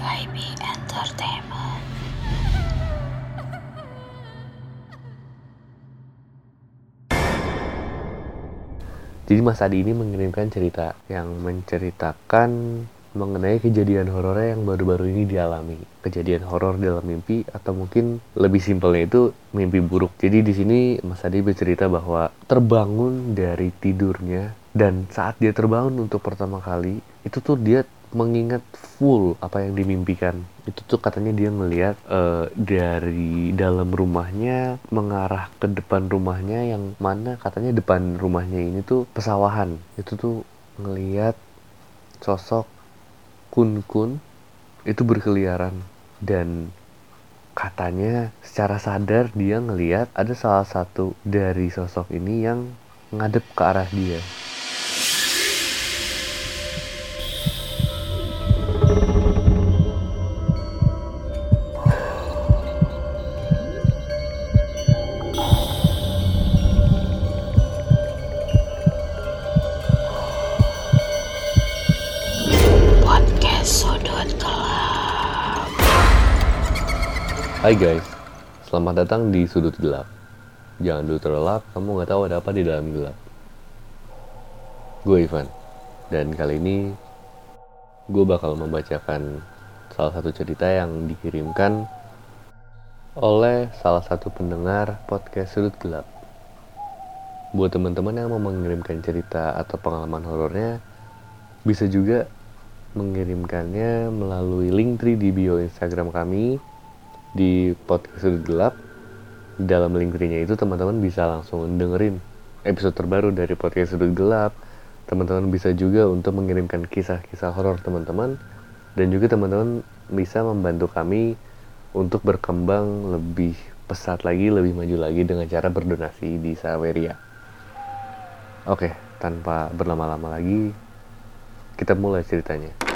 Entertainment. Jadi Mas Adi ini mengirimkan cerita yang menceritakan mengenai kejadian horor yang baru-baru ini dialami. Kejadian horor dalam mimpi atau mungkin lebih simpelnya itu mimpi buruk. Jadi di sini Mas Adi bercerita bahwa terbangun dari tidurnya dan saat dia terbangun untuk pertama kali itu tuh dia mengingat full apa yang dimimpikan. Itu tuh katanya dia ngelihat eh, dari dalam rumahnya mengarah ke depan rumahnya yang mana katanya depan rumahnya ini tuh pesawahan. Itu tuh ngelihat sosok kun-kun itu berkeliaran dan katanya secara sadar dia ngelihat ada salah satu dari sosok ini yang ngadep ke arah dia. Hai guys, selamat datang di Sudut Gelap. Jangan dulu terlelap, kamu nggak tahu ada apa di dalam gelap. Gue Ivan, dan kali ini gue bakal membacakan salah satu cerita yang dikirimkan oleh salah satu pendengar podcast Sudut Gelap. Buat teman-teman yang mau mengirimkan cerita atau pengalaman horornya, bisa juga mengirimkannya melalui link tree di bio Instagram kami di podcast sudut gelap dalam link tree-nya itu teman-teman bisa langsung dengerin episode terbaru dari podcast sudut gelap. Teman-teman bisa juga untuk mengirimkan kisah-kisah horor teman-teman. Dan juga teman-teman bisa membantu kami untuk berkembang lebih pesat lagi lebih maju lagi dengan cara berdonasi di Saweria. Oke tanpa berlama-lama lagi kita mulai ceritanya.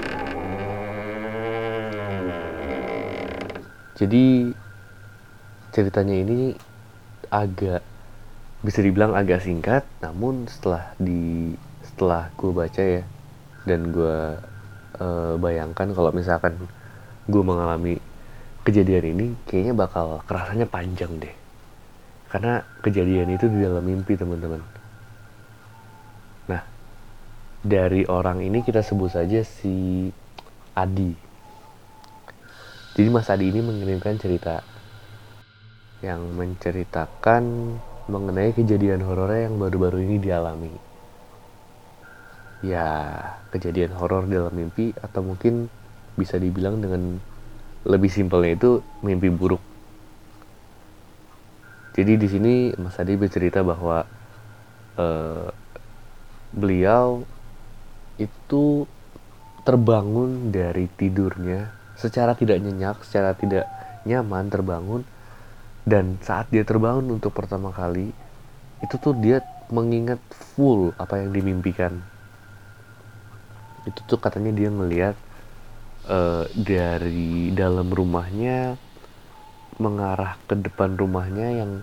Jadi ceritanya ini agak bisa dibilang agak singkat, namun setelah di setelah gue baca ya dan gue eh, bayangkan kalau misalkan gue mengalami kejadian ini, kayaknya bakal kerasanya panjang deh. Karena kejadian itu di dalam mimpi teman-teman. Nah, dari orang ini kita sebut saja si Adi. Jadi Mas Adi ini mengirimkan cerita yang menceritakan mengenai kejadian horor yang baru-baru ini dialami. Ya, kejadian horor dalam mimpi atau mungkin bisa dibilang dengan lebih simpelnya itu mimpi buruk. Jadi di sini Mas Adi bercerita bahwa eh, beliau itu terbangun dari tidurnya secara tidak nyenyak, secara tidak nyaman terbangun dan saat dia terbangun untuk pertama kali itu tuh dia mengingat full apa yang dimimpikan. Itu tuh katanya dia ngelihat eh, dari dalam rumahnya mengarah ke depan rumahnya yang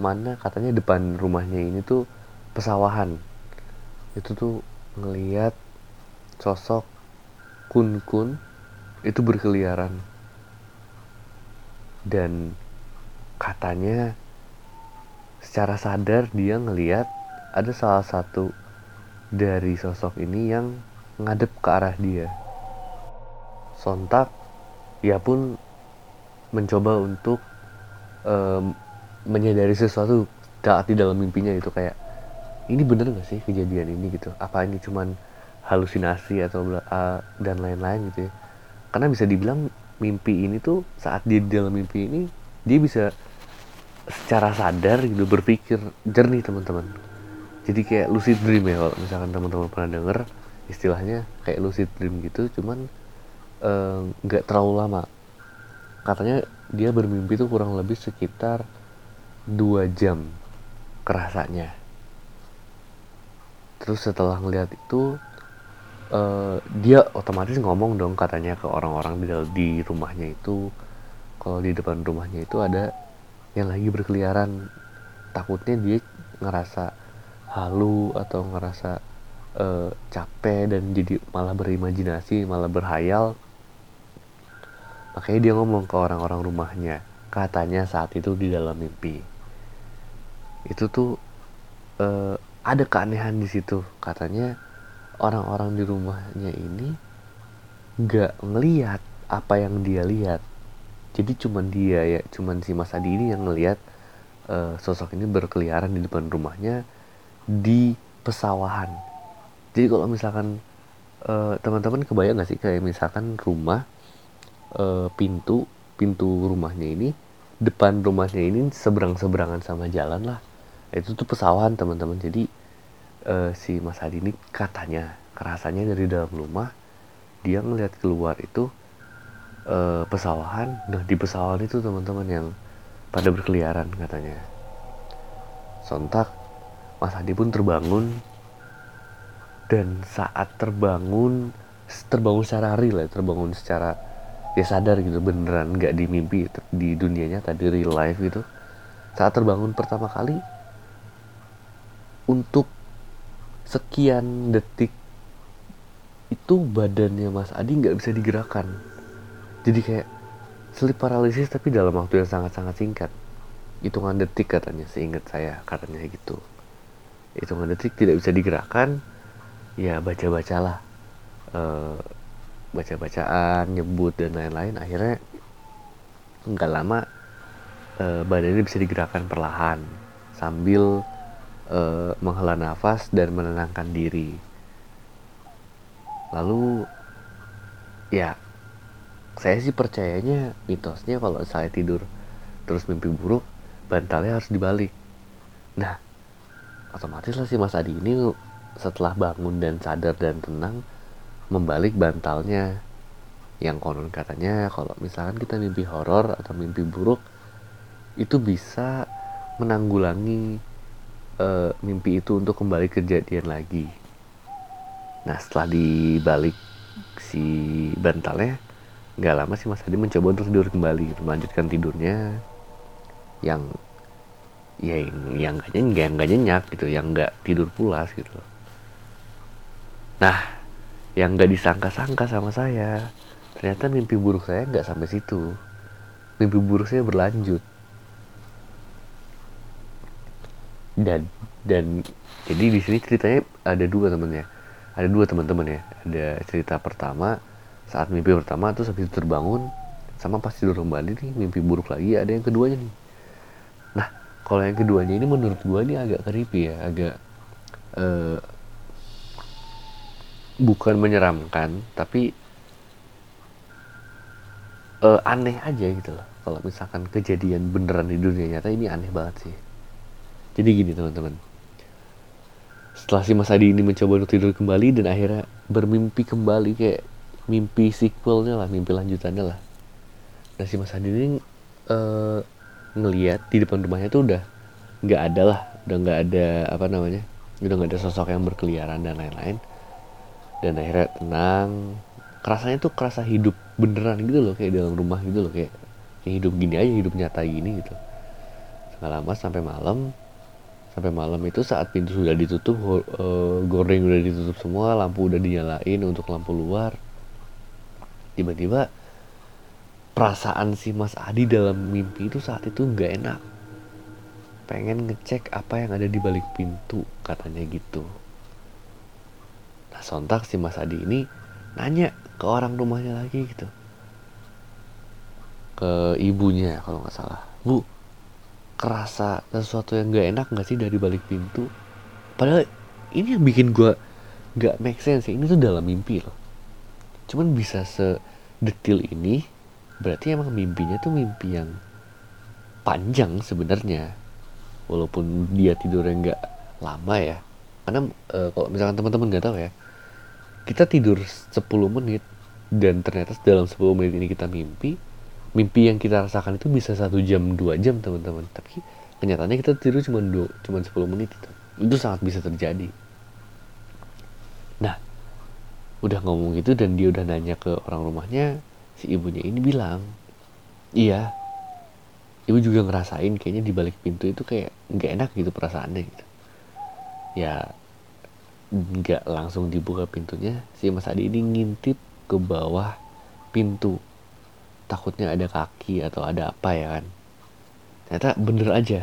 mana katanya depan rumahnya ini tuh pesawahan. Itu tuh ngelihat sosok kun-kun itu berkeliaran. Dan katanya secara sadar dia ngelihat ada salah satu dari sosok ini yang ngadep ke arah dia. Sontak ia pun mencoba untuk em, menyadari sesuatu saat di dalam mimpinya itu kayak ini bener gak sih kejadian ini? gitu. Apa ini? Cuman halusinasi atau a- dan lain-lain gitu ya karena bisa dibilang mimpi ini tuh saat dia di dalam mimpi ini dia bisa secara sadar gitu berpikir jernih teman-teman. Jadi kayak lucid dream ya kalau misalkan teman-teman pernah denger istilahnya kayak lucid dream gitu cuman eh, nggak terlalu lama. Katanya dia bermimpi tuh kurang lebih sekitar dua jam kerasanya. Terus setelah ngeliat itu eh, dia otomatis ngomong dong katanya ke orang-orang di di rumahnya itu. Kalau di depan rumahnya itu ada yang lagi berkeliaran. Takutnya dia ngerasa halu atau ngerasa eh, capek dan jadi malah berimajinasi malah berhayal. Makanya dia ngomong ke orang-orang rumahnya. Katanya saat itu di dalam mimpi. Itu tuh uh, ada keanehan di situ. Katanya orang-orang di rumahnya ini nggak ngelihat apa yang dia lihat. Jadi cuman dia ya cuman si Mas Adi ini yang ngelihat uh, sosok ini berkeliaran di depan rumahnya di pesawahan. Jadi kalau misalkan uh, teman-teman kebayang nggak sih kayak misalkan rumah uh, pintu pintu rumahnya ini depan rumahnya ini seberang seberangan sama jalan lah. Itu tuh pesawahan teman-teman. Jadi uh, si Mas Adi ini katanya kerasanya dari dalam rumah dia ngelihat keluar itu uh, pesawahan. Nah di pesawahan itu teman-teman yang pada berkeliaran katanya. Sontak Mas Adi pun terbangun. Dan saat terbangun terbangun secara real ya terbangun secara ya sadar gitu beneran nggak di mimpi di dunianya tadi real life gitu. Saat terbangun pertama kali untuk sekian detik itu badannya Mas Adi nggak bisa digerakkan. Jadi kayak sleep paralysis tapi dalam waktu yang sangat-sangat singkat. Hitungan detik katanya seingat saya katanya gitu. Hitungan detik tidak bisa digerakkan ya baca-bacalah uh, baca-bacaan nyebut dan lain-lain. Akhirnya nggak lama uh, badannya bisa digerakkan perlahan sambil uh, menghela nafas dan menenangkan diri. Lalu ya saya sih percayanya mitosnya kalau saya tidur terus mimpi buruk bantalnya harus dibalik. Nah otomatis lah si Mas Adi ini setelah bangun dan sadar dan tenang membalik bantalnya. Yang konon katanya kalau misalkan kita mimpi horor atau mimpi buruk itu bisa menanggulangi uh, mimpi itu untuk kembali kejadian lagi. Nah setelah dibalik si bantalnya nggak lama sih Mas Adi mencoba untuk tidur kembali melanjutkan tidurnya yang ya yang nggak nyenyak, nggak nyenyak gitu, yang nggak tidur pulas gitu. Nah, yang nggak disangka-sangka sama saya, ternyata mimpi buruk saya nggak sampai situ. Mimpi buruk saya berlanjut. Dan dan jadi di sini ceritanya ada dua temennya, ada dua teman-teman ya. Ada cerita pertama saat mimpi pertama tuh habis itu terbangun sama pas tidur kembali nih mimpi buruk lagi ada yang keduanya nih. Nah kalau yang keduanya ini menurut gua ini agak creepy ya, agak uh, bukan menyeramkan tapi uh, aneh aja gitu loh kalau misalkan kejadian beneran di dunia nyata ini aneh banget sih jadi gini teman-teman. Setelah si Mas Adi ini mencoba untuk tidur kembali dan akhirnya bermimpi kembali kayak mimpi sequelnya lah mimpi lanjutannya lah. Nah si Mas Adi ini uh, ngeliat di depan rumahnya tuh udah nggak ada lah udah nggak ada apa namanya udah nggak ada sosok yang berkeliaran dan lain-lain. Dan akhirnya tenang. Kerasanya tuh kerasa hidup beneran gitu loh kayak dalam rumah gitu loh kayak, kayak hidup gini aja hidup nyata gini gitu. Nggak lama sampai malam sampai malam itu saat pintu sudah ditutup uh, goreng udah ditutup semua lampu udah dinyalain untuk lampu luar tiba-tiba perasaan si Mas Adi dalam mimpi itu saat itu nggak enak pengen ngecek apa yang ada di balik pintu katanya gitu Nah sontak si Mas Adi ini nanya ke orang rumahnya lagi gitu. Ke ibunya kalau nggak salah. Bu, kerasa sesuatu yang nggak enak nggak sih dari balik pintu? Padahal ini yang bikin gue nggak make sense ya. Ini tuh dalam mimpi loh. Cuman bisa sedetil ini, berarti emang mimpinya tuh mimpi yang panjang sebenarnya. Walaupun dia tidurnya nggak lama ya. Karena e, kalau misalkan teman-teman nggak tahu ya, kita tidur 10 menit dan ternyata dalam 10 menit ini kita mimpi mimpi yang kita rasakan itu bisa satu jam dua jam teman-teman. Tapi kenyataannya kita tidur cuma dua, cuma 10 menit itu. Itu sangat bisa terjadi. Nah udah ngomong gitu dan dia udah nanya ke orang rumahnya si ibunya ini bilang iya ibu juga ngerasain kayaknya di balik pintu itu kayak nggak enak gitu perasaannya. Gitu ya nggak langsung dibuka pintunya si Mas Adi ini ngintip ke bawah pintu takutnya ada kaki atau ada apa ya kan. Ternyata bener aja.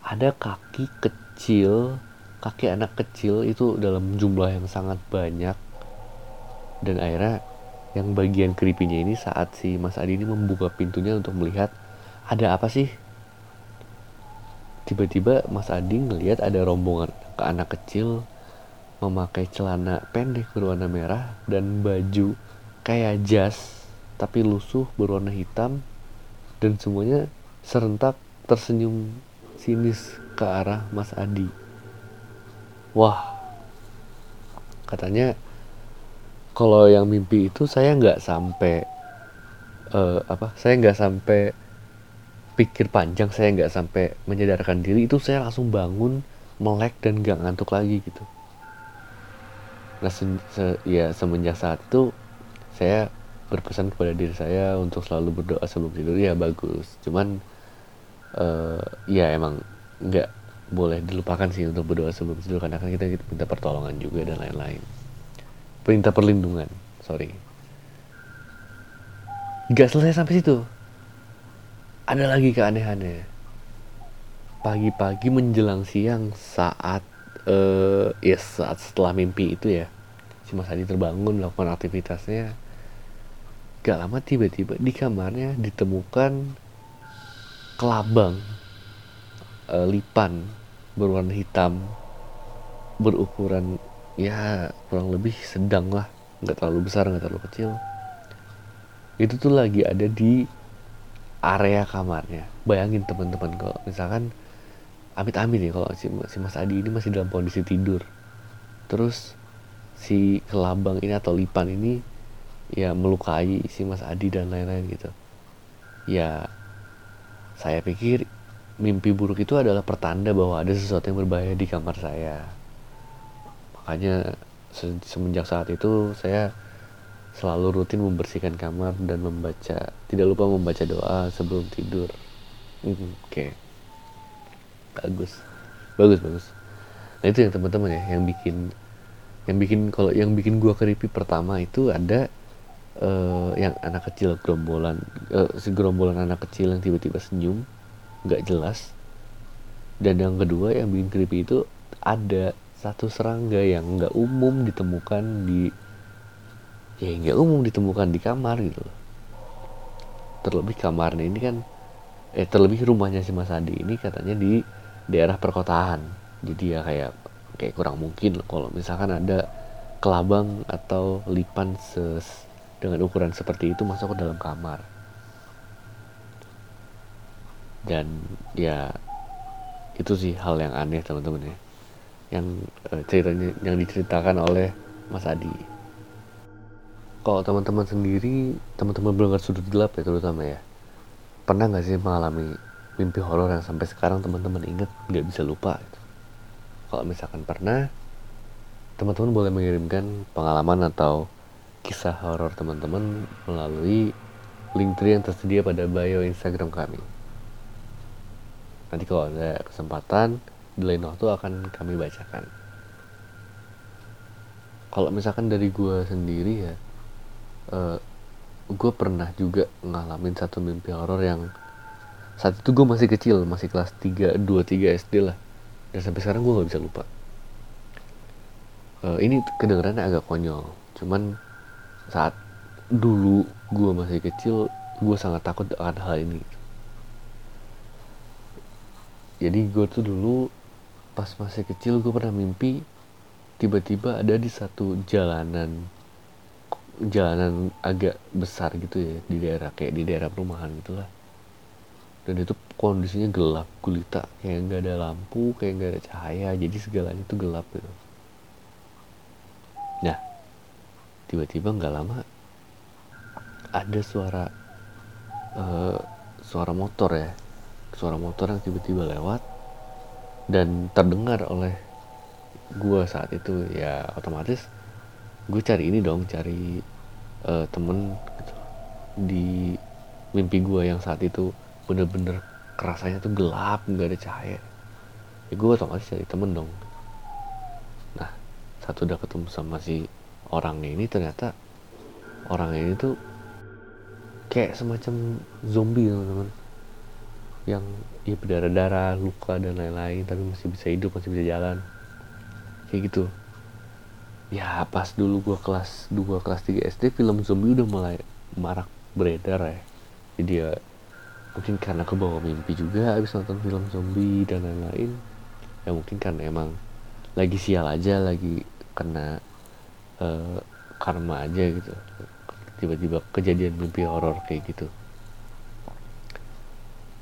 Ada kaki kecil kaki anak kecil itu dalam jumlah yang sangat banyak. Dan akhirnya yang bagian creepy-nya ini saat si Mas Adi ini membuka pintunya untuk melihat ada apa sih? Tiba-tiba Mas Adi ngelihat ada rombongan ke anak kecil memakai celana pendek berwarna merah dan baju kayak jas tapi lusuh berwarna hitam dan semuanya serentak tersenyum sinis ke arah Mas Adi. Wah katanya kalau yang mimpi itu saya nggak sampai uh, apa saya nggak sampai pikir panjang saya nggak sampai menyadarkan diri itu saya langsung bangun melek dan nggak ngantuk lagi gitu. Nah se, se, ya semenjak saat itu saya berpesan kepada diri saya untuk selalu berdoa sebelum tidur. Ya bagus. Cuman uh, ya emang nggak boleh dilupakan sih untuk berdoa sebelum tidur karena kan kita, minta pertolongan juga dan lain-lain. Perintah perlindungan sorry. Nggak selesai sampai situ. Ada lagi keanehannya. Pagi-pagi menjelang siang saat uh, ya saat setelah mimpi itu ya. Si Mas Adi terbangun melakukan aktivitasnya gak lama tiba-tiba di kamarnya ditemukan kelabang uh, lipan berwarna hitam berukuran ya kurang lebih sedang lah. Nggak terlalu besar nggak terlalu kecil. Itu tuh lagi ada di area kamarnya. Bayangin teman-teman kalau misalkan amit-amit ya kalau si, si Mas Adi ini masih dalam kondisi tidur. Terus si kelabang ini atau lipan ini ya melukai si Mas Adi dan lain-lain gitu ya saya pikir mimpi buruk itu adalah pertanda bahwa ada sesuatu yang berbahaya di kamar saya. Makanya semenjak saat itu saya selalu rutin membersihkan kamar dan membaca, tidak lupa membaca doa sebelum tidur. Hmm, Oke, okay. bagus, bagus, bagus. Nah itu yang teman-teman ya, yang bikin, yang bikin kalau yang bikin gua creepy pertama itu ada uh, yang anak kecil gerombolan, uh, si gerombolan anak kecil yang tiba-tiba senyum nggak jelas. Dan yang kedua yang bikin creepy itu ada satu serangga yang nggak umum ditemukan di ya nggak umum ditemukan di kamar gitu loh. Terlebih kamarnya ini kan eh terlebih rumahnya si Mas Adi ini katanya di daerah perkotaan. Jadi ya kayak kayak kurang mungkin kalau misalkan ada kelabang atau lipan ses dengan ukuran seperti itu masuk ke dalam kamar. Dan ya itu sih hal yang aneh teman-teman ya. Yang uh, ceritanya yang diceritakan oleh Mas Adi. Kalau teman-teman sendiri teman-teman belum sudut gelap ya terutama ya? Pernah nggak sih mengalami mimpi horor yang sampai sekarang teman-teman ingat nggak bisa lupa? Kalau misalkan pernah teman-teman boleh mengirimkan pengalaman atau kisah horor teman-teman melalui link tree yang tersedia pada bio Instagram kami. Nanti kalau ada kesempatan di lain waktu akan kami bacakan. Kalau misalkan dari gue sendiri ya uh, eh, gue pernah juga ngalamin satu mimpi horor yang saat itu gue masih kecil masih kelas 3, 2, 3 SD lah. Dan sampai sekarang gue gak bisa lupa. Uh, ini kedengarannya agak konyol cuman saat dulu gue masih kecil gue sangat takut akan hal ini. Jadi gue tuh dulu pas masih kecil gue pernah mimpi tiba-tiba ada di satu jalanan jalanan agak besar gitu ya di daerah kayak di daerah perumahan gitulah dan itu kondisinya gelap gulita kayak nggak ada lampu kayak nggak ada cahaya jadi segalanya itu gelap gitu nah tiba-tiba nggak lama ada suara uh, suara motor ya. Suara motor yang tiba-tiba lewat dan terdengar oleh gue saat itu. Ya otomatis gue cari ini dong cari uh, temen gitu, di mimpi gue yang saat itu bener-bener kerasanya tuh gelap nggak ada cahaya. Ya gue otomatis cari temen dong. Nah satu udah ketemu sama si orangnya ini ternyata orangnya ini tuh kayak semacam zombie teman-teman. Yang ya berdarah-darah luka dan lain-lain tapi masih bisa hidup masih bisa jalan. Kayak gitu. Ya pas dulu gua kelas 2 kelas 3 SD film zombie udah mulai marak beredar ya. Jadi ya mungkin karena kebawa mimpi juga abis nonton film zombie dan lain-lain. Ya mungkin karena emang lagi sial aja lagi kena uh, karma aja gitu. Tiba-tiba kejadian mimpi horor kayak gitu.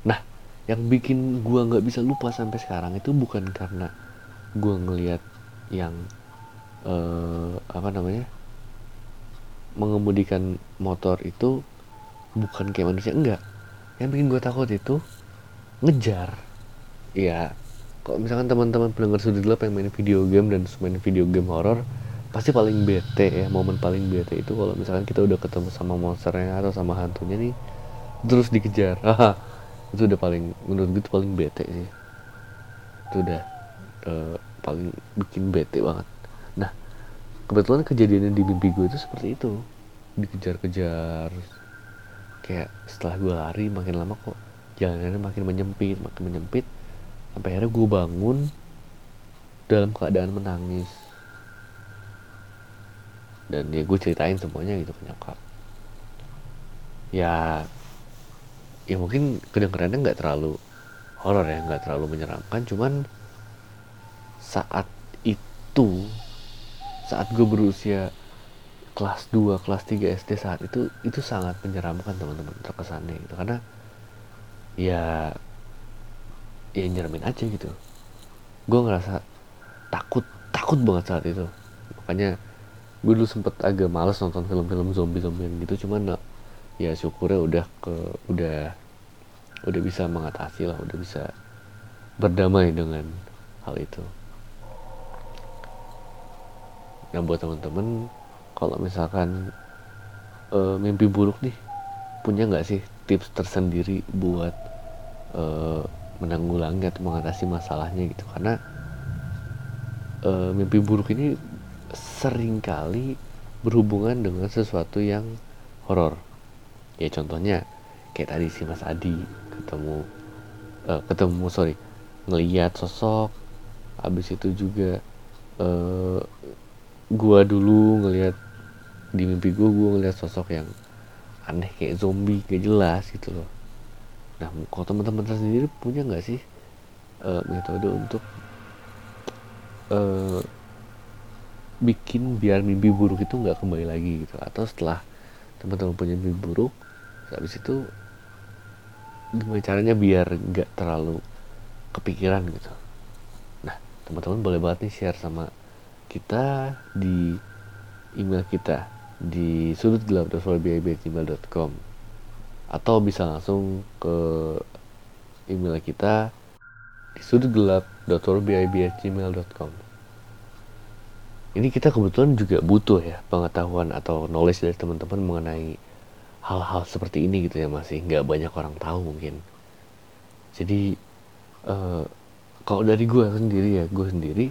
Nah yang bikin gua nggak bisa lupa sampai sekarang itu bukan karena gua ngelihat yang uh, apa namanya mengemudikan motor itu bukan kayak manusia. Enggak. Yang bikin gue takut itu ngejar. Ya kalau misalkan teman-teman pendengar sudut gelap yang main video game dan main video game horror pasti paling bete ya momen paling bete itu kalau misalkan kita udah ketemu sama monsternya atau sama hantunya nih terus dikejar. Itu udah paling menurut gue itu paling bete sih. Itu udah uh, paling bikin bete banget. Nah kebetulan kejadiannya di mimpi gue itu seperti itu. Dikejar-kejar kayak setelah gue lari makin lama kok jalanannya makin menyempit makin menyempit sampai akhirnya gue bangun dalam keadaan menangis dan ya gue ceritain semuanya gitu ke nyokap. Ya ya mungkin kedengarannya nggak terlalu horor ya nggak terlalu menyeramkan. Cuman saat itu saat gue berusia kelas 2, kelas 3 SD saat itu itu sangat menyeramkan teman-teman terkesannya gitu. Karena ya ya nyeramin aja gitu. Gue ngerasa takut takut banget saat itu. Makanya gue dulu sempet agak males nonton film-film zombie zombie gitu cuman ya syukurnya udah ke udah udah bisa mengatasi lah udah bisa berdamai dengan hal itu. Nah buat teman-teman kalau misalkan uh, mimpi buruk nih punya nggak sih tips tersendiri buat uh, menanggulangi atau mengatasi masalahnya gitu? Karena uh, mimpi buruk ini sering kali berhubungan dengan sesuatu yang horor. Ya contohnya kayak tadi si Mas Adi ketemu uh, ketemu sorry ngeliat sosok habis itu juga uh, gua dulu ngelihat di mimpi gua gua ngelihat sosok yang aneh kayak zombie gak jelas gitu loh. Nah kalau teman-teman sendiri punya nggak sih uh, metode untuk uh, bikin biar mimpi buruk itu nggak kembali lagi gitu. Atau setelah teman-teman punya mimpi buruk habis itu gimana caranya biar nggak terlalu kepikiran gitu. Nah teman-teman boleh banget nih share sama kita di email kita di sudut gelap atau bisa langsung ke email kita di sudut gelap ini kita kebetulan juga butuh ya pengetahuan atau knowledge dari teman-teman mengenai hal-hal seperti ini gitu ya masih nggak banyak orang tahu mungkin. Jadi uh, kalau dari gue sendiri ya gue sendiri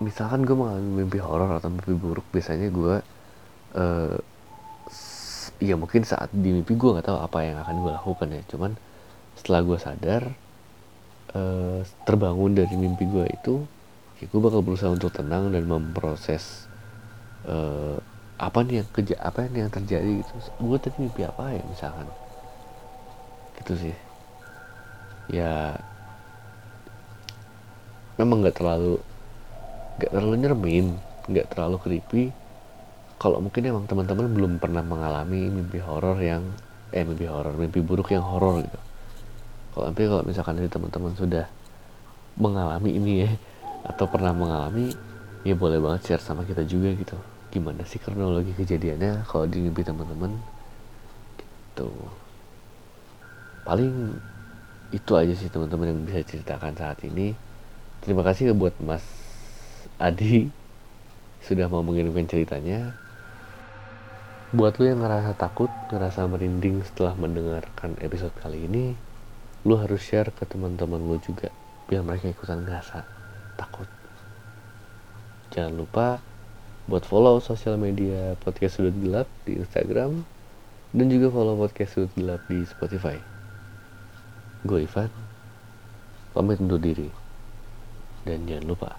misalkan gue mengalami mimpi horor atau mimpi buruk biasanya gue uh, ya mungkin saat di mimpi gue nggak tahu apa yang akan gue lakukan ya. Cuman setelah gue sadar uh, terbangun dari mimpi gue itu ya gue bakal berusaha untuk tenang dan memproses uh, apa nih yang kerja apa nih yang terjadi gitu. Gue tadi mimpi apa ya misalkan? Gitu sih. Ya memang nggak terlalu nggak terlalu nyeremin nggak terlalu creepy. Kalau mungkin emang teman-teman belum pernah mengalami mimpi horor yang eh mimpi horor mimpi buruk yang horor gitu. Kalau tapi kalau misalkan dari teman-teman sudah mengalami ini ya atau pernah mengalami ya boleh banget share sama kita juga gitu. Gimana sih kronologi kejadiannya kalau di mimpi teman-teman? Gitu. Paling itu aja sih teman-teman yang bisa ceritakan saat ini. Terima kasih buat Mas Adi sudah mau mengirimkan ceritanya. Buat lu yang ngerasa takut, ngerasa merinding setelah mendengarkan episode kali ini, lu harus share ke teman-teman lu juga biar mereka ikutan ngerasa takut. Jangan lupa buat follow sosial media podcast sudut gelap di Instagram dan juga follow podcast Sudut Gelap di Spotify. Gue Ivan, pamit undur diri. Dan jangan lupa,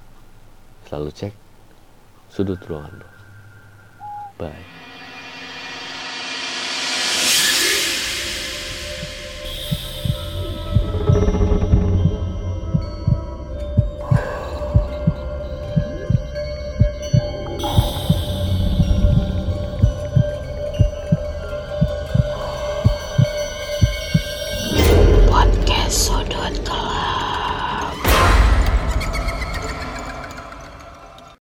selalu cek sudut ruangan. Bye.